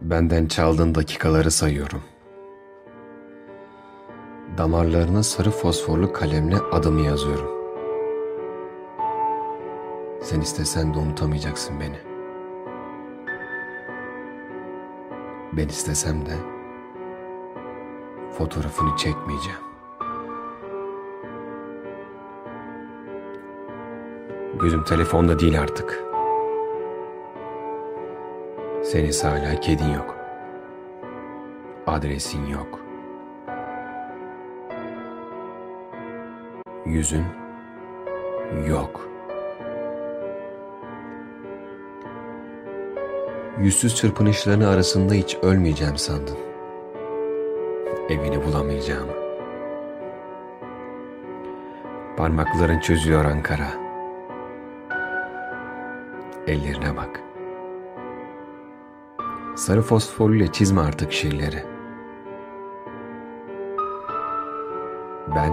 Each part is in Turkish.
Benden çaldığın dakikaları sayıyorum. Damarlarına sarı fosforlu kalemle adımı yazıyorum. Sen istesen de unutamayacaksın beni. Ben istesem de fotoğrafını çekmeyeceğim. Gözüm telefonda değil artık. Senin hala kedin yok. Adresin yok. Yüzün yok. Yüzsüz çırpınışlarını arasında hiç ölmeyeceğim sandın. Evini bulamayacağımı. Parmakların çözüyor Ankara. Ellerine bak. Sarı fosforuyla çizme artık şiirleri. Ben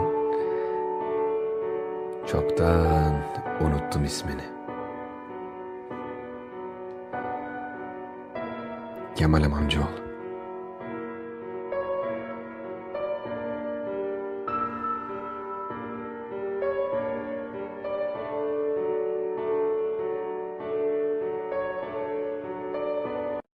çoktan unuttum ismini. Kemal Amamcıoğlu